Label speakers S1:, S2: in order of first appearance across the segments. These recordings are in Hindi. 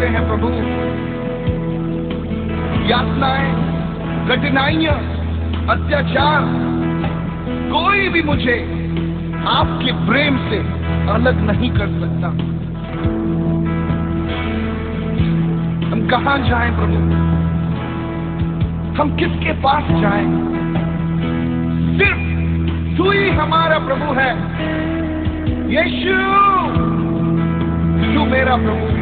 S1: तेरे हैं प्रभु। यातनाएँ, कठिनाइयाँ, अत्याचार, कोई भी मुझे आपके प्रेम से अलग नहीं कर सकता। हम कहाँ जाएँ प्रभु? हम किसके पास जाएँ? सिर्फ़ तू ही हमारा प्रभु है। यीशु, तू मेरा प्रभु। है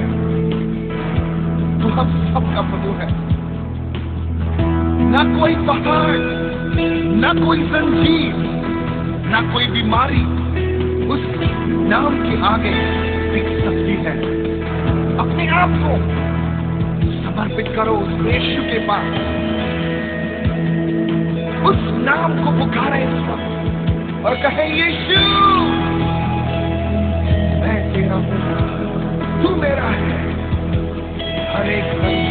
S1: तू हम सबका प्रभु है ना कोई पहाड़, ना कोई संजीव ना कोई बीमारी उस नाम के आगे टिक सकती है। अपने आप को समर्पित करो उस यीशु के पास। उस नाम को पुकारे और कहे, यीशु, मैं तेरा हूँ तू मेरा है।
S2: make